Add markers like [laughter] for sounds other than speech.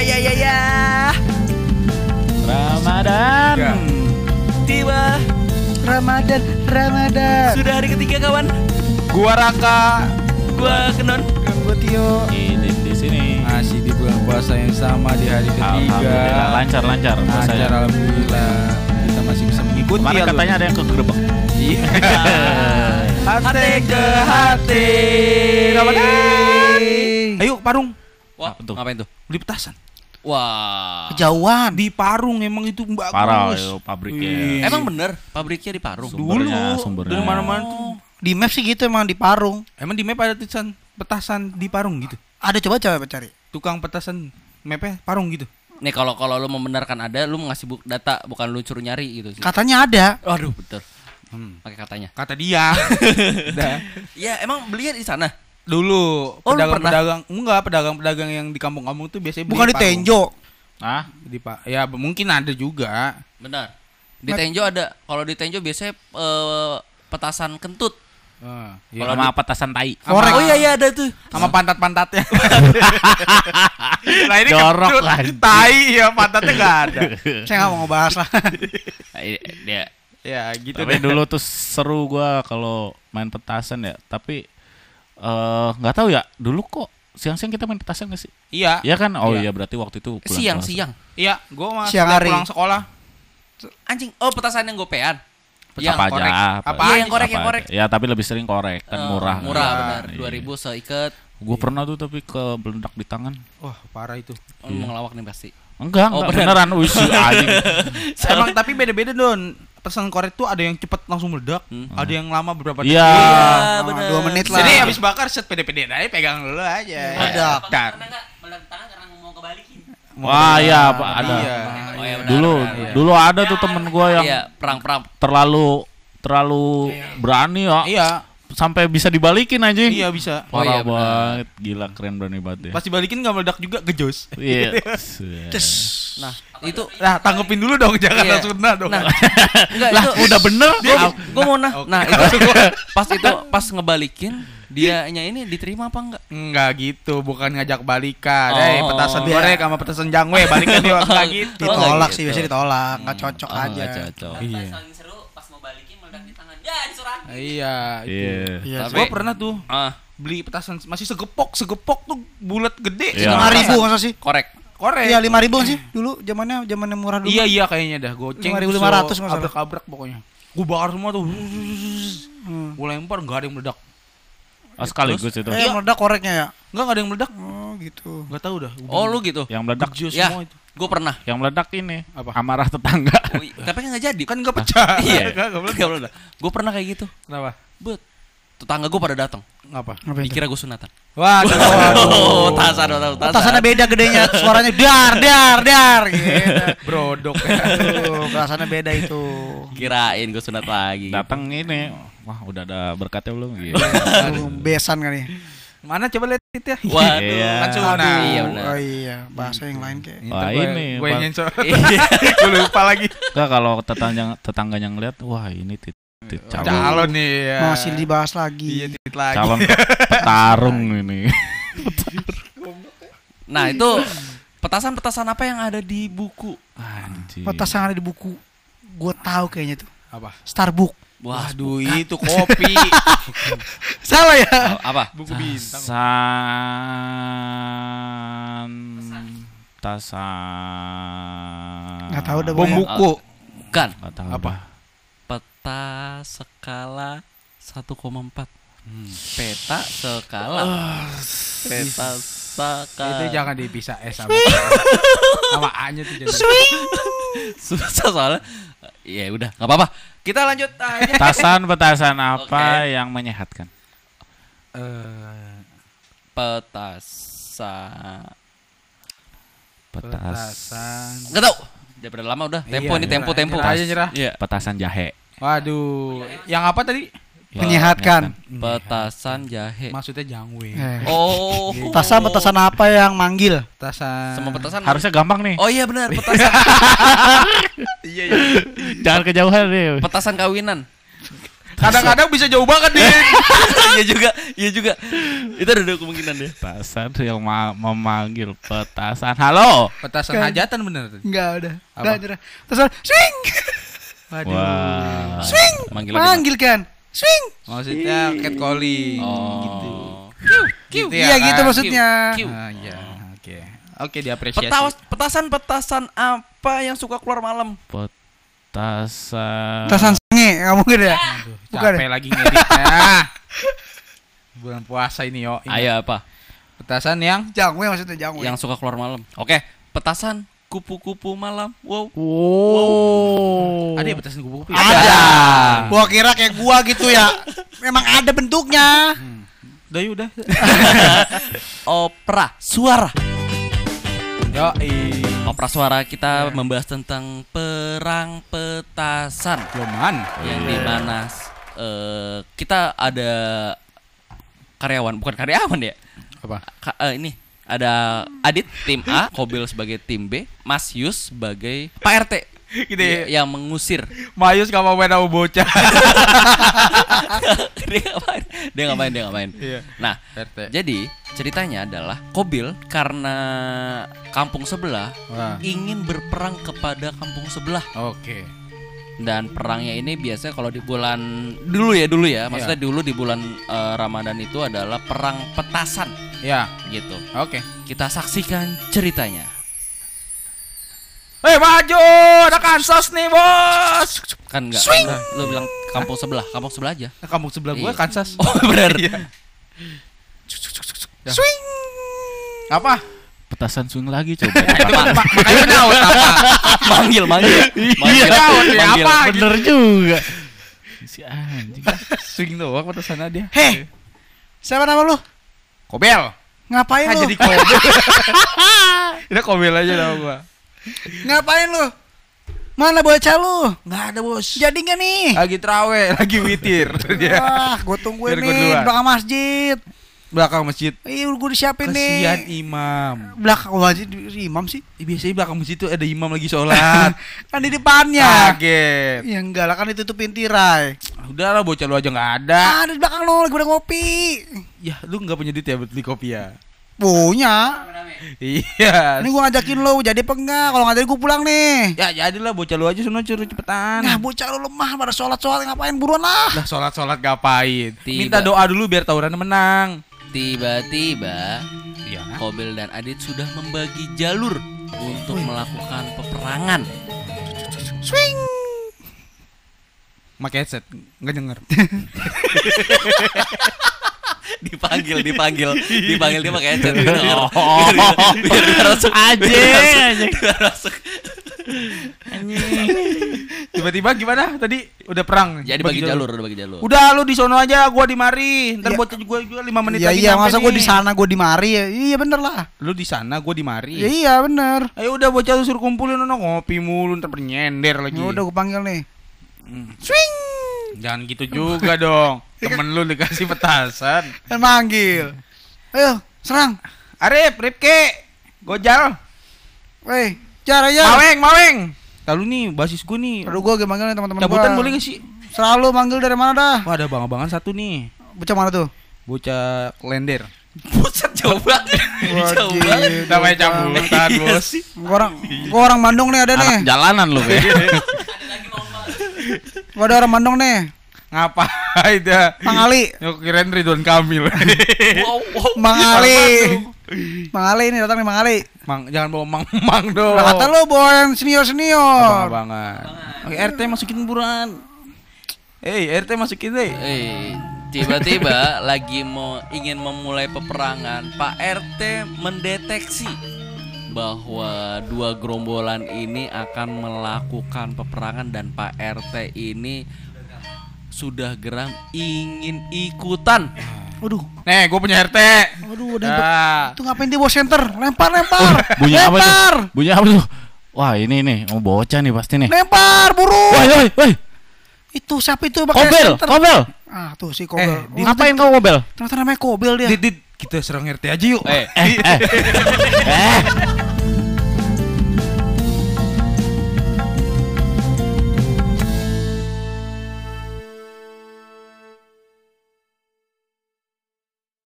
ya ya ya. Ramadan. Tiga. Tiba Ramadan, Ramadan. sudah hari ketiga kawan. Gua Raka Gua Kenon. Gue Tio. Ini di sini. masih di bulan puasa yang sama di hari ketiga. Alhamdulillah lancar lancar. Lancar Saya. alhamdulillah. Kita masih bisa mengikuti Kemarin alur. katanya ada yang kegerebek. Iya. [laughs] Hati ke hati. Ramadan. Ayo Parung Wah, Apa tuh? ngapain tuh? beli petasan. Wah. Kejauhan. Di Parung emang itu bagus. Parah yo pabriknya. Wih. Emang bener pabriknya di Parung. Sumbernya, Dulu sumbernya. dari mana-mana tuh. Di map sih gitu emang di Parung. Emang di map ada tulisan petasan di Parung gitu. Ada coba coba cari. Tukang petasan mapnya Parung gitu. Nih kalau kalau lu membenarkan ada, lu ngasih buk data bukan lu nyari gitu sih. Katanya ada. Waduh, betul. Hmm. Pakai katanya. Kata dia. [laughs] Udah. Ya, emang belinya di sana. Dulu Oh, pedagang-pedagang enggak pedagang-pedagang yang di kampung-kampung tuh biasanya Bukan di Parung. Tenjo. Ah, Di Pak. Ya mungkin ada juga. Benar. Di Tenjo ada. Kalau di Tenjo biasanya eh, petasan kentut. Ah, kalau ya. sama petasan tai. Korek. Oh iya iya ada tuh. sama pantat-pantatnya. [laughs] nah ini Jorok [laughs] kentut, lagi. tai ya pantatnya enggak ada. [laughs] Saya nggak mau ngebahas lah. Dia Ya gitu Tapi deh. dulu tuh seru gua kalau main petasan ya. Tapi eh nggak tahu ya. Dulu kok siang-siang kita main petasan gak sih? Iya. Iya kan? Oh Iya. iya berarti waktu itu bulan siang puasa. siang. Iya, gua masih Siang hari. pulang sekolah. Anjing. Oh, petasan yang gopean. Yang apa korek. aja? Apa Iya, aja? yang korek, Apa yang korek. aja. Ya tapi lebih sering korek kan Eh, murah. Murah Iya. benar. Iya. 2000 seikat. Gue pernah tuh tapi ke beledak di tangan. Wah, parah itu. Oh, lu mau ngelawak nih pasti. Enggak, Oh, enggak beneran. beneran. Wih, si anjing. [laughs] Emang tapi beda-beda Don. Pesan korek tuh ada yang cepet langsung meledak, Hmm. ada yang lama beberapa Iya. Iya, Ah, benar. dua menit lah. Jadi habis bakar set pede-pede aja pegang dulu aja. Meledak. Dar. meledak tangan karena mau kebalikin. Wah, iya, Pak, ada. Iya. Oh iya benar. Dulu benar, benar. dulu ada tuh temen gua yang Iya, perang-perang. terlalu terlalu berani ya. Iya, Sampai bisa dibalikin anjing. iya bisa. Oh, Parah iya, benar. banget. Gila keren berani banget ya. Pas dibalikin nggak meledak juga gejos. Iya. [laughs] Nah, itu Nah, tanggepin dulu dong, jangan Iya. langsung nah dong. Nah, [laughs] enggak Lah, itu udah bener. Gua, gua mau nah, Oke. nah itu [laughs] pas itu pas ngebalikin dianya ini diterima apa enggak? Enggak gitu, bukan ngajak balikan. Oh. Eh, petasan Iya. gorek sama petasan jangwe balikan yuk enggak gitu. Oh, Ditolak nggak sih gitu. biasanya ditolak. Nggak cocok Oh, aja. nggak cocok. Iya. saling seru pas mau balikin meledak di tangan. Ya, disuruh. Iya, itu. Iya. Iya. Tapi- Gua pernah tuh Ah, beli petasan masih segepok, segepok tuh bulat gede. Iya. Lima ribu masa sih? korek. Korek. Iya lima ribu sih dulu zamannya zamannya murah dulu. Iya iya kayaknya dah goceng 5.500 nggak salah. abrak-abrak pokoknya. Gua bakar semua tuh. Hmm. Gua lempar enggak ada yang meledak. Oh, sekaligus itu. Eh meledak koreknya ya. Enggak enggak ada yang meledak. Oh gitu. Enggak tahu dah. Oh, lu gitu. Yang meledak Gejos Ya, semua itu. gua pernah. yang meledak ini Apa? amarah tetangga. Oh, i- [laughs] tapi kan enggak jadi. Kan enggak pecah. Iya. [laughs] Enggak enggak meledak. Enggak meledak. Gua pernah kayak gitu. Kenapa? Bet. Tetangga gua pada datang. Ngapa? Apa itu? Dikira gua sunatan. Waduh. Oh, [laughs] tasan, tasan, tasan. Petasannya beda gedenya, suaranya dar dar dar gitu. Brodok. Aduh, perasaannya beda itu. Kirain gua sunat lagi. Datang ini. Wah, udah ada berkatnya belum? Gitu. Aduh, besan kali. Mana coba lihat itu ya? Waduh. Iya. Kan sunat. Iya, benar. Oh iya, bahasa yang lain kayak. Wah, Gua- ini, Gue. Iya. Gue lupa lagi. [laughs] Enggak kalau tetangga tetangganya ngeliat, wah ini tit, tit calon, Calon nih ya. Masih dibahas Iya, lagi. titit lagi. calon pe- [laughs] petarung ini. [laughs] Nah, itu petasan-petasan apa yang ada di buku? Anjing. Petas yang ada di buku. Gue tahu kayaknya tuh. Apa? Starbook. Wah, Waduh, itu [laughs] kopi. Salah ya? apa? Buku bintang. Tasan Tasan Nggak tahu dah Bom pokoknya. buku. Bukan. Nggak tahu Apa? dah. Peta skala 1,4. Peta skala. Peta skala. Itu jangan dipisah S sama sama A-nya tuh jangan. susah soalnya. Ya udah, nggak apa-apa. Kita lanjut aja. Tasan petasan apa Oke. yang menyehatkan? Eh, Petasan. Petas petasan. Enggak tahu. Daripada lama udah. Tempo Iya, ini tempo nyerah, tempo. nyerah aja, nyerah. Iya. Petasan jahe. Waduh, yang apa tadi? Ya, Menyehatkan. Petasan jahe. Maksudnya jangwe. Eh. Oh. Petasan petasan apa yang manggil? Petasan. Semua petasan. Harusnya gampang nih. Oh iya benar, [laughs] petasan. Iya, iya. Jangan kejauhan deh. petasan kawinan. Kadang-kadang bisa jauh banget nih. [laughs] Iya juga, iya juga. Itu ada dua kemungkinan deh. Petasan yang ma- memanggil petasan. Halo. Petasan hajatan bener. Enggak udah. Apa? Udah nyerah. Terus swing. Waduh. Wah. Swing. Manggil lagi, Manggil kan. Swing. Maksudnya cat calling. Oh. Gitu Iya kan? gitu maksudnya. Q. Ah, iya. Oke. Oke, diapresiasi. Petas, petasan-petasan apa yang suka keluar malam? Petasan. Tasan sange, enggak mungkin ya? Bukan Capek lagi ngeditnya. [laughs] Bulan puasa ini yo. Ayo apa? Petasan yang Jangwe maksudnya jangwe. Yang suka keluar malam. Oke, petasan kupu-kupu malam. Wow. Wow. ada ya petasan kupu-kupu? Ada. Gua kira kayak gua gitu ya. Memang ada bentuknya. Udah yuk, udah. [laughs] Opera suara. Yo, Opera suara kita membahas tentang perang petasan Loman. yang di mana eh, kita ada karyawan, bukan karyawan ya. Apa? Ka- eh, ini ada Adit tim A, Kobil sebagai tim B, Mas Yus sebagai Pak RT Gitu ya. yang mengusir. Mayus gak mau main sama bocah. [laughs] dia nggak main, dia nggak main, dia nggak main. Iya. Nah, RT. jadi ceritanya adalah Kobil karena kampung sebelah Wah. ingin berperang kepada kampung sebelah Oke. dan perangnya ini biasanya kalau di bulan dulu ya dulu ya maksudnya Iya. dulu di bulan eh, Ramadan itu adalah perang petasan Ya. gitu Oke. kita saksikan ceritanya Hei maju, ada Kansas nih bos. kan enggak lu bilang kampung sebelah kampung sebelah aja Kampung sebelah gua Iya. Kansas. oh benar Iya. Swing. Apa? Petasan swing lagi coba. [laughs] Kan makanya nyaut apa? manggil manggil manggil nyaut ya, manggil. apa? Bener juga. [laughs] Si anjing. Swing doang petasannya dia. Heh. Siapa nama lu? Kobel. Ngapain Ah, lu? jadi kobel. [laughs] Udah kobel aja nama gua. Ngapain lu? Mana bocah lu? Enggak ada, Bos. Jadi nggak nih? Lagi trawe, lagi witir. Dia [laughs] Wah, gue tungguin Biar nih di belakang masjid. Belakang masjid. Iya, gue disiapin Kesian nih. imam. Belakang masjid imam sih. Eh, biasanya belakang masjid tuh ada imam lagi sholat. [laughs] kan di depannya. Kaget. Ya enggak lah kan ditutupin tirai. Udah lah bocah lu aja nggak ada. Ah, di belakang lo lagi pada ngopi. Ya, lu nggak punya duit ya buat beli kopi ya? Punya. Iya. Ini gue ngajakin lo jadi apa enggak? Kalau nggak jadi gue pulang nih. Ya jadilah bocah lu aja sono curu cepetan. Nah, bocah lo lemah pada sholat-sholat ngapain buruan lah. Lah sholat-sholat ngapain? Tiba. Minta doa dulu biar tawuran menang. Tiba-tiba Iya. Kobil dan Adit sudah membagi jalur untuk melakukan peperangan Swing. Pakai headset, nggak denger. dipanggil dipanggil dipanggil dia pakai headset biar Oh. biar- biar Aja, biar masuk, aja. Tiba-tiba gimana tadi? Udah perang. jadi bagi jalur udah bagi jalur Udah lu di sono aja, gua di mari. Ntar Iya. bocah gua juga 5 menit Iya lagi iya, masa gue nih. di sana gue di mari ya. Iya bener lah. Lu di sana, gua di mari. Ya, iya bener. Ayo udah bocah lu suruh kumpulin nono ngopi mulu ntar nyender lagi. Ya udah gue panggil nih. Hmm. Swing. Jangan gitu juga dong. Temen lu dikasih petasan. Dan manggil. Ayo, serang. Arif, Ripke, Gojal, Weh, cara ya. Maweng, Maweng. Lalu nih basis gue nih. Aduh gue manggil nih teman-teman Cabutan gua. boleh gak sih? Selalu manggil dari mana dah? Wah ada bang-abangan satu nih. Bocah mana tuh? Bocah klender. [laughs] Buset jauh banget jauh banget Namanya cabutan bos. Gua orang gua orang Bandung nih ada nih. Anak jalanan lu kayak. Gua ada orang Bandung nih. Ngapain dah? Mang Ali. Yo kirain Ridwan Kamil. wow wow Mang Ali. Mang Ali ini datang nih Mang Ali. Mang, jangan bawa mang-mang dong. Lah kata lu bawa yang senior-senior. Abang-abangan. Oke, RT masukin buruan. Hei, RT masukin deh. Eh, tiba-tiba [laughs] lagi mau ingin memulai peperangan, Pak RT mendeteksi bahwa dua gerombolan ini akan melakukan peperangan dan Pak RT ini sudah geram ingin ikutan. Waduh. Nih, gue punya RT. Waduh, ada Dah. Itu ngapain dia bawa center? Lempar, [laughs] lempar. Bunyi apa tuh? lempar. Bunyi apa tuh? Wah ini nih, mau bocah nih pasti nih. Lempar, buru. Woi, woi, woi. Itu siapa itu pakai Kobel, center? kobel. Ah, tuh si Eh, Kobel. di- Oh, Ngapain kau kobel? Ternyata namanya Kobel dia. Dit, dit, kita serang RT aja yuk. Eh, Eh, eh. [laughs] Eh,